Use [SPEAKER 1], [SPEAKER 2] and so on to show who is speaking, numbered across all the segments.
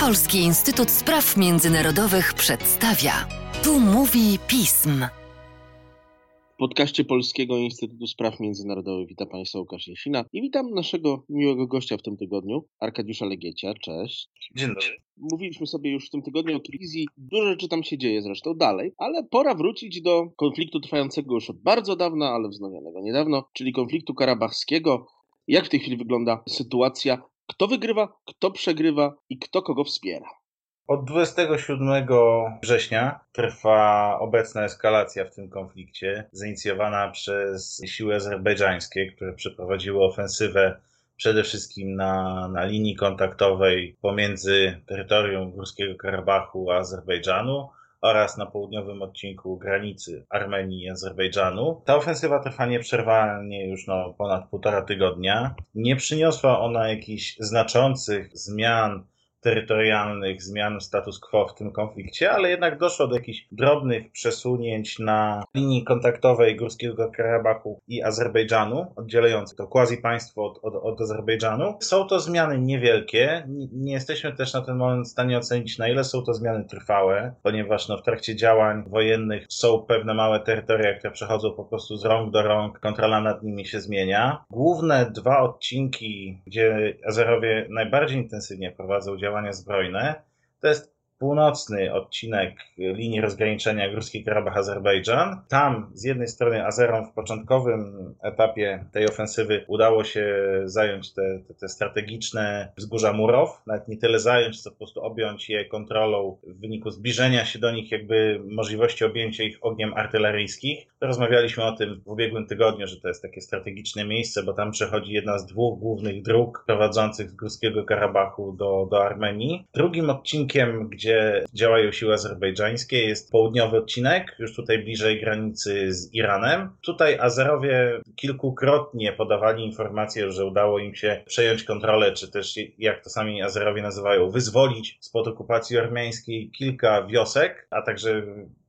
[SPEAKER 1] Polski Instytut Spraw Międzynarodowych przedstawia. Tu mówi pism.
[SPEAKER 2] W podcaście Polskiego Instytutu Spraw Międzynarodowych witam Państwa Łukasz Jasina i witam naszego miłego gościa w tym tygodniu, Arkadiusza Legiecia. Cześć.
[SPEAKER 3] Dzień dobry.
[SPEAKER 2] Mówiliśmy sobie już w tym tygodniu o Kirgizji, dużo rzeczy tam się dzieje zresztą dalej, ale pora wrócić do konfliktu trwającego już od bardzo dawna, ale wznowionego niedawno, czyli konfliktu karabachskiego. Jak w tej chwili wygląda sytuacja? Kto wygrywa, kto przegrywa i kto kogo wspiera?
[SPEAKER 3] Od 27 września trwa obecna eskalacja w tym konflikcie, zainicjowana przez siły azerbejdżańskie, które przeprowadziły ofensywę przede wszystkim na, na linii kontaktowej pomiędzy terytorium Górskiego Karabachu a Azerbejdżanu oraz na południowym odcinku granicy Armenii i Azerbejdżanu. Ta ofensywa trwa nieprzerwanie już no, ponad półtora tygodnia. Nie przyniosła ona jakichś znaczących zmian terytorialnych, zmian status quo w tym konflikcie, ale jednak doszło do jakichś drobnych przesunięć na linii kontaktowej Górskiego Karabachu i Azerbejdżanu, oddzielających to quasi państwo od, od, od Azerbejdżanu. Są to zmiany niewielkie. Nie jesteśmy też na ten moment w stanie ocenić, na ile są to zmiany trwałe, ponieważ no, w trakcie działań wojennych są pewne małe terytoria, które przechodzą po prostu z rąk do rąk, kontrola nad nimi się zmienia. Główne dwa odcinki, gdzie Azerowie najbardziej intensywnie prowadzą działania, działania zbrojne. To jest północny odcinek linii rozgraniczenia Górski Karabach-Azerbejdżan. Tam z jednej strony Azerom w początkowym etapie tej ofensywy udało się zająć te, te, te, strategiczne wzgórza Murow, nawet nie tyle zająć, co po prostu objąć je kontrolą w wyniku zbliżenia się do nich, jakby możliwości objęcia ich ogniem artyleryjskich. Rozmawialiśmy o tym w ubiegłym tygodniu, że to jest takie strategiczne miejsce, bo tam przechodzi jedna z dwóch głównych dróg prowadzących z Górskiego Karabachu do, do Armenii. Drugim odcinkiem, gdzie gdzie działają siły azerbejdżańskie. Jest południowy odcinek, już tutaj bliżej granicy z Iranem. Tutaj Azerowie kilkukrotnie podawali informację, że udało im się przejąć kontrolę, czy też, jak to sami Azerowie nazywają, wyzwolić spod okupacji ormiańskiej kilka wiosek, a także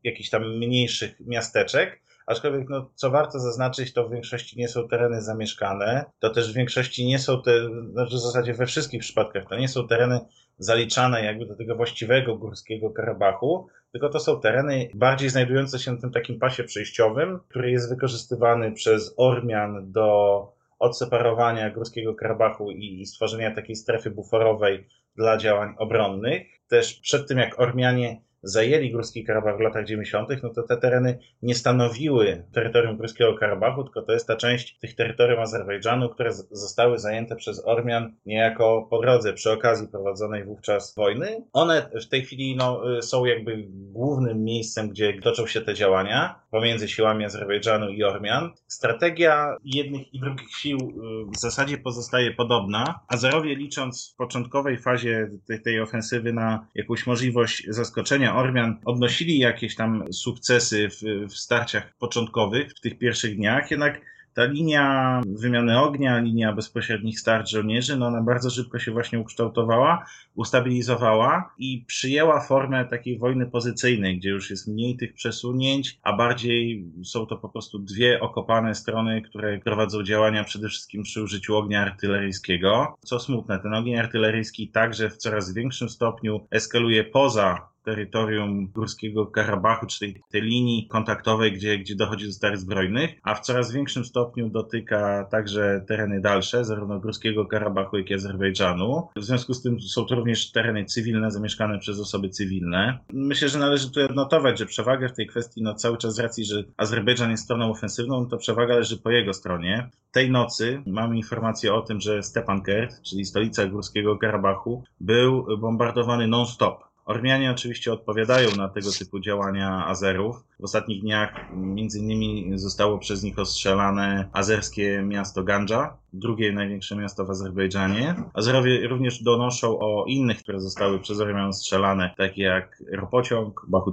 [SPEAKER 3] jakichś tam mniejszych miasteczek. Aczkolwiek, no, co warto zaznaczyć, to w większości nie są tereny zamieszkane. To też w większości nie są te, znaczy w zasadzie we wszystkich przypadkach, to nie są tereny zaliczane jakby do tego właściwego górskiego Karabachu, tylko to są tereny bardziej znajdujące się na tym takim pasie przejściowym, który jest wykorzystywany przez Ormian do odseparowania górskiego Karabachu i stworzenia takiej strefy buforowej dla działań obronnych. Też przed tym, jak Ormianie zajęli Górski Karabach w latach 90., no to te tereny nie stanowiły terytorium Górskiego Karabachu, tylko to jest ta część tych terytorium Azerbejdżanu, które zostały zajęte przez Ormian niejako po drodze, przy okazji prowadzonej wówczas wojny. One w tej chwili no, są jakby głównym miejscem, gdzie toczą się te działania pomiędzy siłami Azerbejdżanu i Ormian. Strategia jednych i drugich sił y, w zasadzie pozostaje podobna. Azerowie licząc w początkowej fazie tej, tej ofensywy na jakąś możliwość zaskoczenia Ormian odnosili jakieś tam sukcesy w, w starciach początkowych, w tych pierwszych dniach, jednak ta linia wymiany ognia, linia bezpośrednich starć żołnierzy, no ona bardzo szybko się właśnie ukształtowała, ustabilizowała i przyjęła formę takiej wojny pozycyjnej, gdzie już jest mniej tych przesunięć, a bardziej są to po prostu dwie okopane strony, które prowadzą działania przede wszystkim przy użyciu ognia artyleryjskiego. Co smutne, ten ogień artyleryjski także w coraz większym stopniu eskaluje poza terytorium Górskiego Karabachu, czyli tej linii kontaktowej, gdzie, gdzie dochodzi do start zbrojnych, a w coraz większym stopniu dotyka także tereny dalsze, zarówno Górskiego Karabachu, jak i Azerbejdżanu. W związku z tym są to również tereny cywilne, zamieszkane przez osoby cywilne. Myślę, że należy tu odnotować, że przewagę w tej kwestii, no cały czas z racji, że Azerbejdżan jest stroną ofensywną, to przewaga leży po jego stronie. Tej nocy mamy informację o tym, że Stepankert, czyli stolica Górskiego Karabachu, był bombardowany non-stop Ormianie oczywiście odpowiadają na tego typu działania Azerów. W ostatnich dniach między innymi zostało przez nich ostrzelane azerskie miasto Ganja, drugie największe miasto w Azerbejdżanie. Azerowie również donoszą o innych, które zostały przez Ormian strzelane, takie jak ropociąg, Baku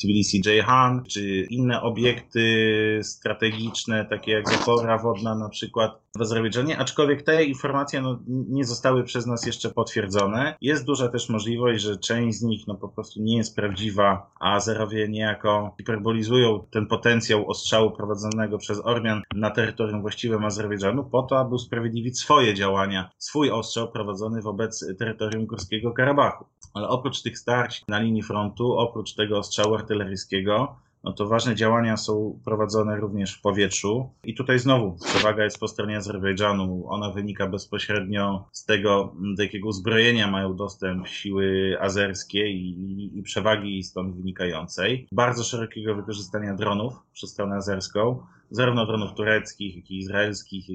[SPEAKER 3] Tbilisi Ceyhan, czy inne obiekty strategiczne, takie jak zapora wodna na przykład w Azerbejdżanie, aczkolwiek te informacje no, nie zostały przez nas jeszcze potwierdzone. Jest duża też możliwość, że część część z nich no po prostu nie jest prawdziwa, a Azerowie niejako hiperbolizują ten potencjał ostrzału prowadzonego przez Ormian na terytorium właściwym Azerbejdżanu po to, aby usprawiedliwić swoje działania, swój ostrzał prowadzony wobec terytorium Górskiego Karabachu. Ale oprócz tych starć na linii frontu, oprócz tego ostrzału artyleryjskiego, no to ważne działania są prowadzone również w powietrzu. I tutaj znowu przewaga jest po stronie Azerbejdżanu. Ona wynika bezpośrednio z tego, do jakiego uzbrojenia mają dostęp siły azerskie i, i przewagi stąd wynikającej. Bardzo szerokiego wykorzystania dronów przez stronę azerską zarówno dronów tureckich, jak i izraelskich,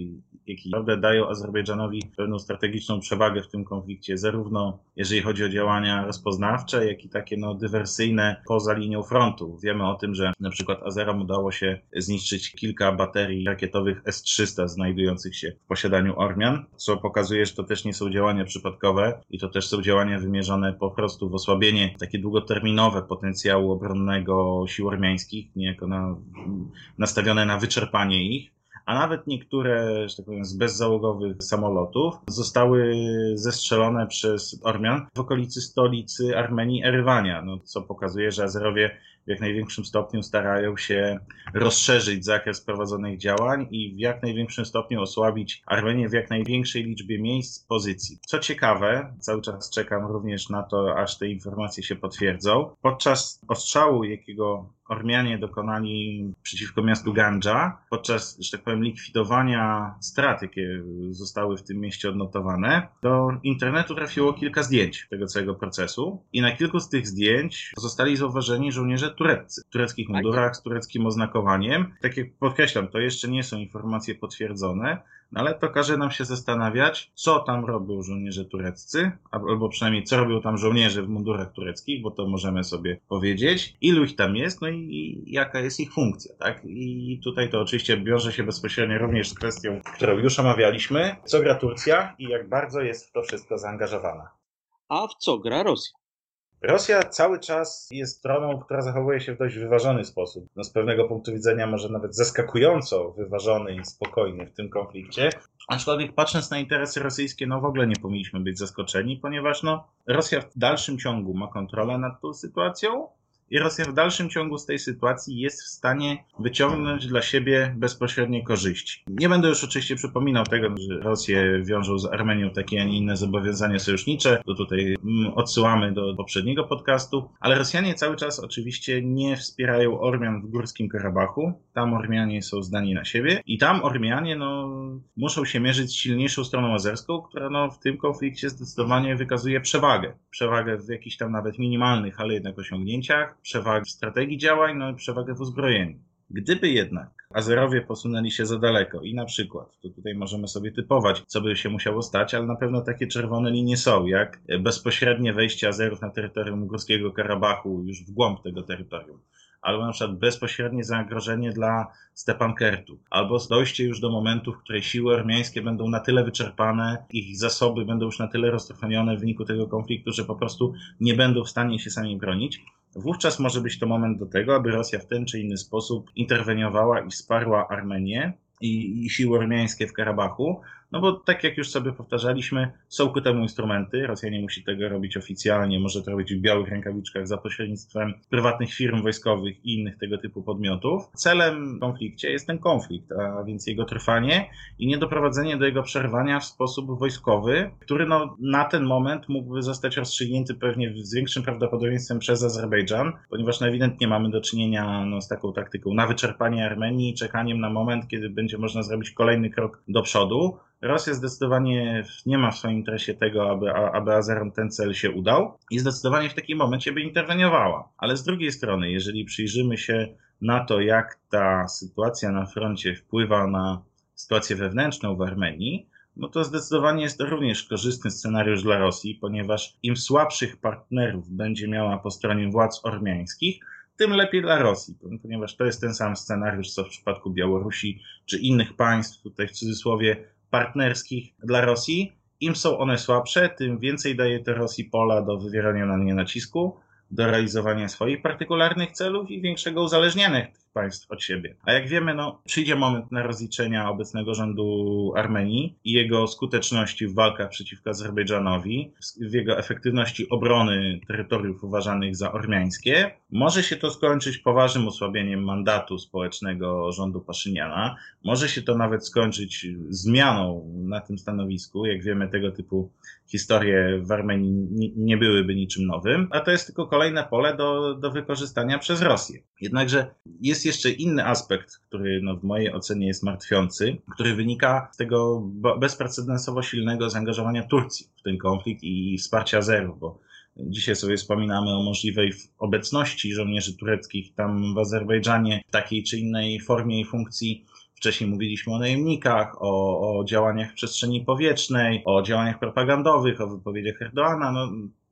[SPEAKER 3] jak i naprawdę dają Azerbejdżanowi pewną strategiczną przewagę w tym konflikcie, zarówno jeżeli chodzi o działania rozpoznawcze, jak i takie no, dywersyjne poza linią frontu. Wiemy o tym, że na przykład Azerom udało się zniszczyć kilka baterii rakietowych S-300 znajdujących się w posiadaniu Ormian, co pokazuje, że to też nie są działania przypadkowe i to też są działania wymierzone po prostu w osłabienie takie długoterminowe potencjału obronnego sił ormiańskich, niejako na, nastawione na wyczerpanie ich, a nawet niektóre, że tak powiem, z bezzałogowych samolotów zostały zestrzelone przez Ormian w okolicy stolicy Armenii, Erywania, no, co pokazuje, że Azerowie w jak największym stopniu starają się rozszerzyć zakres prowadzonych działań i w jak największym stopniu osłabić Armenię w jak największej liczbie miejsc, pozycji. Co ciekawe, cały czas czekam również na to, aż te informacje się potwierdzą. Podczas ostrzału, jakiego Ormianie dokonali przeciwko miastu Gandża, podczas, że tak powiem, likwidowania strat, jakie zostały w tym mieście odnotowane, do internetu trafiło kilka zdjęć tego całego procesu i na kilku z tych zdjęć zostali zauważeni żołnierze tureccy, w tureckich tak. mundurach z tureckim oznakowaniem. Tak jak podkreślam, to jeszcze nie są informacje potwierdzone, ale to każe nam się zastanawiać, co tam robią żołnierze tureccy, albo przynajmniej co robią tam żołnierze w mundurach tureckich, bo to możemy sobie powiedzieć, ilu ich tam jest, no i jaka jest ich funkcja, tak? I tutaj to oczywiście wiąże się bezpośrednio również z kwestią, którą już omawialiśmy, co gra Turcja i jak bardzo jest w to wszystko zaangażowana.
[SPEAKER 2] A w co gra Rosja?
[SPEAKER 3] Rosja cały czas jest stroną, która zachowuje się w dość wyważony sposób. No z pewnego punktu widzenia może nawet zaskakująco wyważony i spokojny w tym konflikcie. Aczkolwiek patrząc na interesy rosyjskie, no w ogóle nie powinniśmy być zaskoczeni, ponieważ no, Rosja w dalszym ciągu ma kontrolę nad tą sytuacją, i Rosja w dalszym ciągu z tej sytuacji jest w stanie wyciągnąć dla siebie bezpośrednie korzyści. Nie będę już oczywiście przypominał tego, że Rosję wiążą z Armenią takie, a nie inne zobowiązania sojusznicze, to tutaj mm, odsyłamy do poprzedniego podcastu, ale Rosjanie cały czas oczywiście nie wspierają Ormian w Górskim Karabachu. Tam Ormianie są zdani na siebie i tam Ormianie no, muszą się mierzyć z silniejszą stroną azerską, która no, w tym konflikcie zdecydowanie wykazuje przewagę. Przewagę w jakichś tam nawet minimalnych, ale jednak osiągnięciach przewagę w strategii działań, no i przewagę w uzbrojeniu. Gdyby jednak Azerowie posunęli się za daleko i na przykład, to tutaj możemy sobie typować, co by się musiało stać, ale na pewno takie czerwone linie są, jak bezpośrednie wejście Azerów na terytorium Górskiego Karabachu, już w głąb tego terytorium, albo na przykład bezpośrednie zagrożenie dla Stepankertu, albo dojście już do momentu, w której siły armiańskie będą na tyle wyczerpane, ich zasoby będą już na tyle roztrwonione w wyniku tego konfliktu, że po prostu nie będą w stanie się sami bronić Wówczas może być to moment do tego, aby Rosja w ten czy inny sposób interweniowała i wsparła Armenię i, i siły ormiańskie w Karabachu, no bo tak jak już sobie powtarzaliśmy, są ku temu instrumenty. Rosja nie musi tego robić oficjalnie, może to robić w białych rękawiczkach za pośrednictwem prywatnych firm wojskowych i innych tego typu podmiotów. Celem konflikcie jest ten konflikt, a więc jego trwanie i niedoprowadzenie do jego przerwania w sposób wojskowy, który no, na ten moment mógłby zostać rozstrzygnięty pewnie z większym prawdopodobieństwem przez Azerbejdżan, ponieważ no, ewidentnie mamy do czynienia no, z taką taktyką na wyczerpanie Armenii czekaniem na moment, kiedy będzie można zrobić kolejny krok do przodu. Rosja zdecydowanie nie ma w swoim interesie tego, aby, aby Azerom ten cel się udał i zdecydowanie w takim momencie by interweniowała. Ale z drugiej strony, jeżeli przyjrzymy się na to, jak ta sytuacja na froncie wpływa na sytuację wewnętrzną w Armenii, no to zdecydowanie jest to również korzystny scenariusz dla Rosji, ponieważ im słabszych partnerów będzie miała po stronie władz ormiańskich, tym lepiej dla Rosji, ponieważ to jest ten sam scenariusz, co w przypadku Białorusi czy innych państw, tutaj w cudzysłowie partnerskich dla Rosji. Im są one słabsze, tym więcej daje to Rosji pola do wywierania na nie nacisku, do realizowania swoich partykularnych celów i większego uzależniania państw od siebie. A jak wiemy, no, przyjdzie moment na rozliczenia obecnego rządu Armenii i jego skuteczności w walkach przeciwko Azerbejdżanowi, w jego efektywności obrony terytoriów uważanych za ormiańskie. Może się to skończyć poważnym osłabieniem mandatu społecznego rządu Paszyniana. Może się to nawet skończyć zmianą na tym stanowisku. Jak wiemy, tego typu historie w Armenii nie byłyby niczym nowym, a to jest tylko kolejne pole do, do wykorzystania przez Rosję. Jednakże jest jeszcze inny aspekt, który no, w mojej ocenie jest martwiący, który wynika z tego bezprecedensowo silnego zaangażowania Turcji w ten konflikt i wsparcia Azerów, bo Dzisiaj sobie wspominamy o możliwej obecności żołnierzy tureckich tam w Azerbejdżanie w takiej czy innej formie i funkcji. Wcześniej mówiliśmy o najemnikach, o, o działaniach w przestrzeni powietrznej, o działaniach propagandowych, o wypowiedziach Erdoana. No,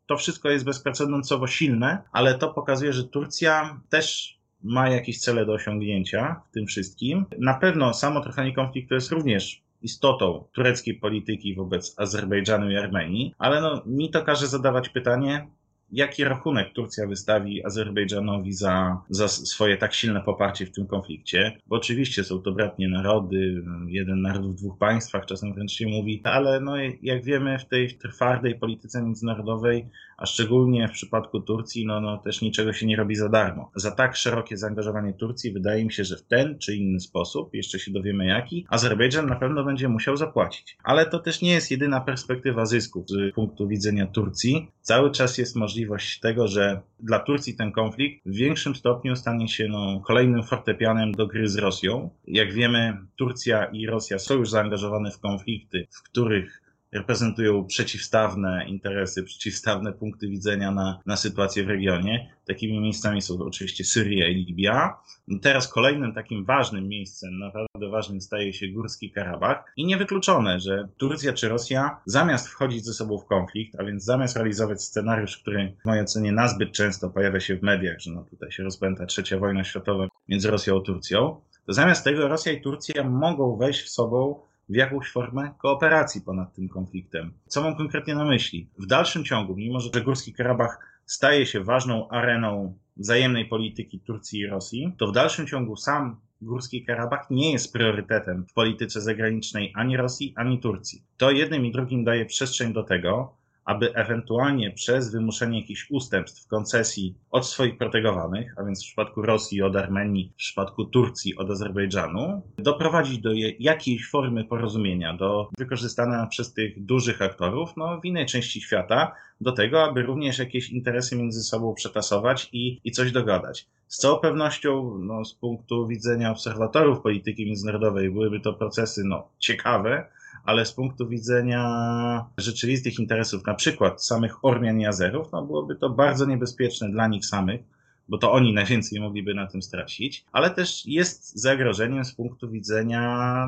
[SPEAKER 3] to wszystko jest bezprecedensowo silne, ale to pokazuje, że Turcja też ma jakieś cele do osiągnięcia w tym wszystkim. Na pewno samo trwanie konfliktu jest również istotą tureckiej polityki wobec Azerbejdżanu i Armenii, ale no, mi to każe zadawać pytanie, jaki rachunek Turcja wystawi Azerbejdżanowi za, za swoje tak silne poparcie w tym konflikcie. Bo oczywiście są to bratnie narody, jeden naród w dwóch państwach, czasem wręcz się mówi, ale no, jak wiemy w tej twardej polityce międzynarodowej a szczególnie w przypadku Turcji, no, no też niczego się nie robi za darmo. Za tak szerokie zaangażowanie Turcji wydaje mi się, że w ten czy inny sposób, jeszcze się dowiemy jaki, Azerbejdżan na pewno będzie musiał zapłacić. Ale to też nie jest jedyna perspektywa zysków z punktu widzenia Turcji. Cały czas jest możliwość tego, że dla Turcji ten konflikt w większym stopniu stanie się no, kolejnym fortepianem do gry z Rosją. Jak wiemy, Turcja i Rosja są już zaangażowane w konflikty, w których reprezentują przeciwstawne interesy, przeciwstawne punkty widzenia na, na sytuację w regionie. Takimi miejscami są oczywiście Syria i Libia. Teraz kolejnym takim ważnym miejscem, naprawdę ważnym staje się Górski Karabach i niewykluczone, że Turcja czy Rosja zamiast wchodzić ze sobą w konflikt, a więc zamiast realizować scenariusz, który w mojej ocenie nazbyt często pojawia się w mediach, że no tutaj się rozpęta trzecia wojna światowa między Rosją a Turcją, to zamiast tego Rosja i Turcja mogą wejść w sobą w jakąś formę kooperacji ponad tym konfliktem. Co mam konkretnie na myśli? W dalszym ciągu, mimo że Górski Karabach staje się ważną areną wzajemnej polityki Turcji i Rosji, to w dalszym ciągu sam Górski Karabach nie jest priorytetem w polityce zagranicznej ani Rosji, ani Turcji. To jednym i drugim daje przestrzeń do tego, aby ewentualnie przez wymuszenie jakichś ustępstw, koncesji od swoich protegowanych, a więc w przypadku Rosji od Armenii, w przypadku Turcji od Azerbejdżanu, doprowadzić do jakiejś formy porozumienia, do wykorzystania przez tych dużych aktorów no, w innej części świata, do tego, aby również jakieś interesy między sobą przetasować i, i coś dogadać. Z całą pewnością, no, z punktu widzenia obserwatorów polityki międzynarodowej, byłyby to procesy no, ciekawe, ale z punktu widzenia rzeczywistych interesów, na przykład samych Ormian i Azerów, no byłoby to bardzo niebezpieczne dla nich samych, bo to oni najwięcej mogliby na tym stracić, ale też jest zagrożeniem z punktu widzenia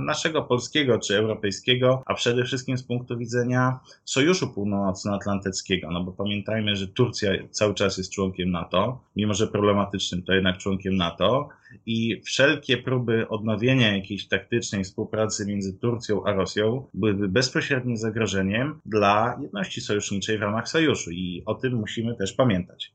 [SPEAKER 3] naszego polskiego czy europejskiego, a przede wszystkim z punktu widzenia Sojuszu Północnoatlantyckiego, no bo pamiętajmy, że Turcja cały czas jest członkiem NATO, mimo że problematycznym, to jednak członkiem NATO i wszelkie próby odnowienia jakiejś taktycznej współpracy między Turcją a Rosją byłyby bezpośrednim zagrożeniem dla jedności sojuszniczej w ramach sojuszu i o tym musimy też pamiętać.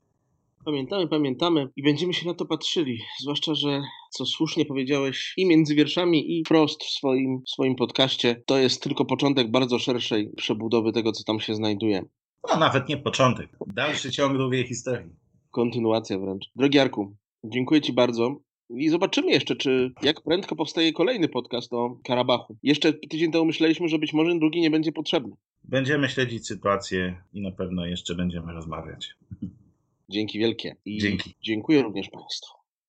[SPEAKER 2] Pamiętamy, pamiętamy i będziemy się na to patrzyli. Zwłaszcza, że co słusznie powiedziałeś i między wierszami, i wprost w swoim, w swoim podcaście, to jest tylko początek bardzo szerszej przebudowy tego, co tam się znajduje.
[SPEAKER 3] No, nawet nie początek. Dalszy ciąg długiej historii.
[SPEAKER 2] Kontynuacja wręcz. Drogi Arku, dziękuję Ci bardzo. I zobaczymy jeszcze, czy jak prędko powstaje kolejny podcast o Karabachu. Jeszcze tydzień temu myśleliśmy, że być może drugi nie będzie potrzebny.
[SPEAKER 3] Będziemy śledzić sytuację i na pewno jeszcze będziemy rozmawiać.
[SPEAKER 2] Dzięki wielkie.
[SPEAKER 3] I Dzięki.
[SPEAKER 2] Dziękuję również Państwu.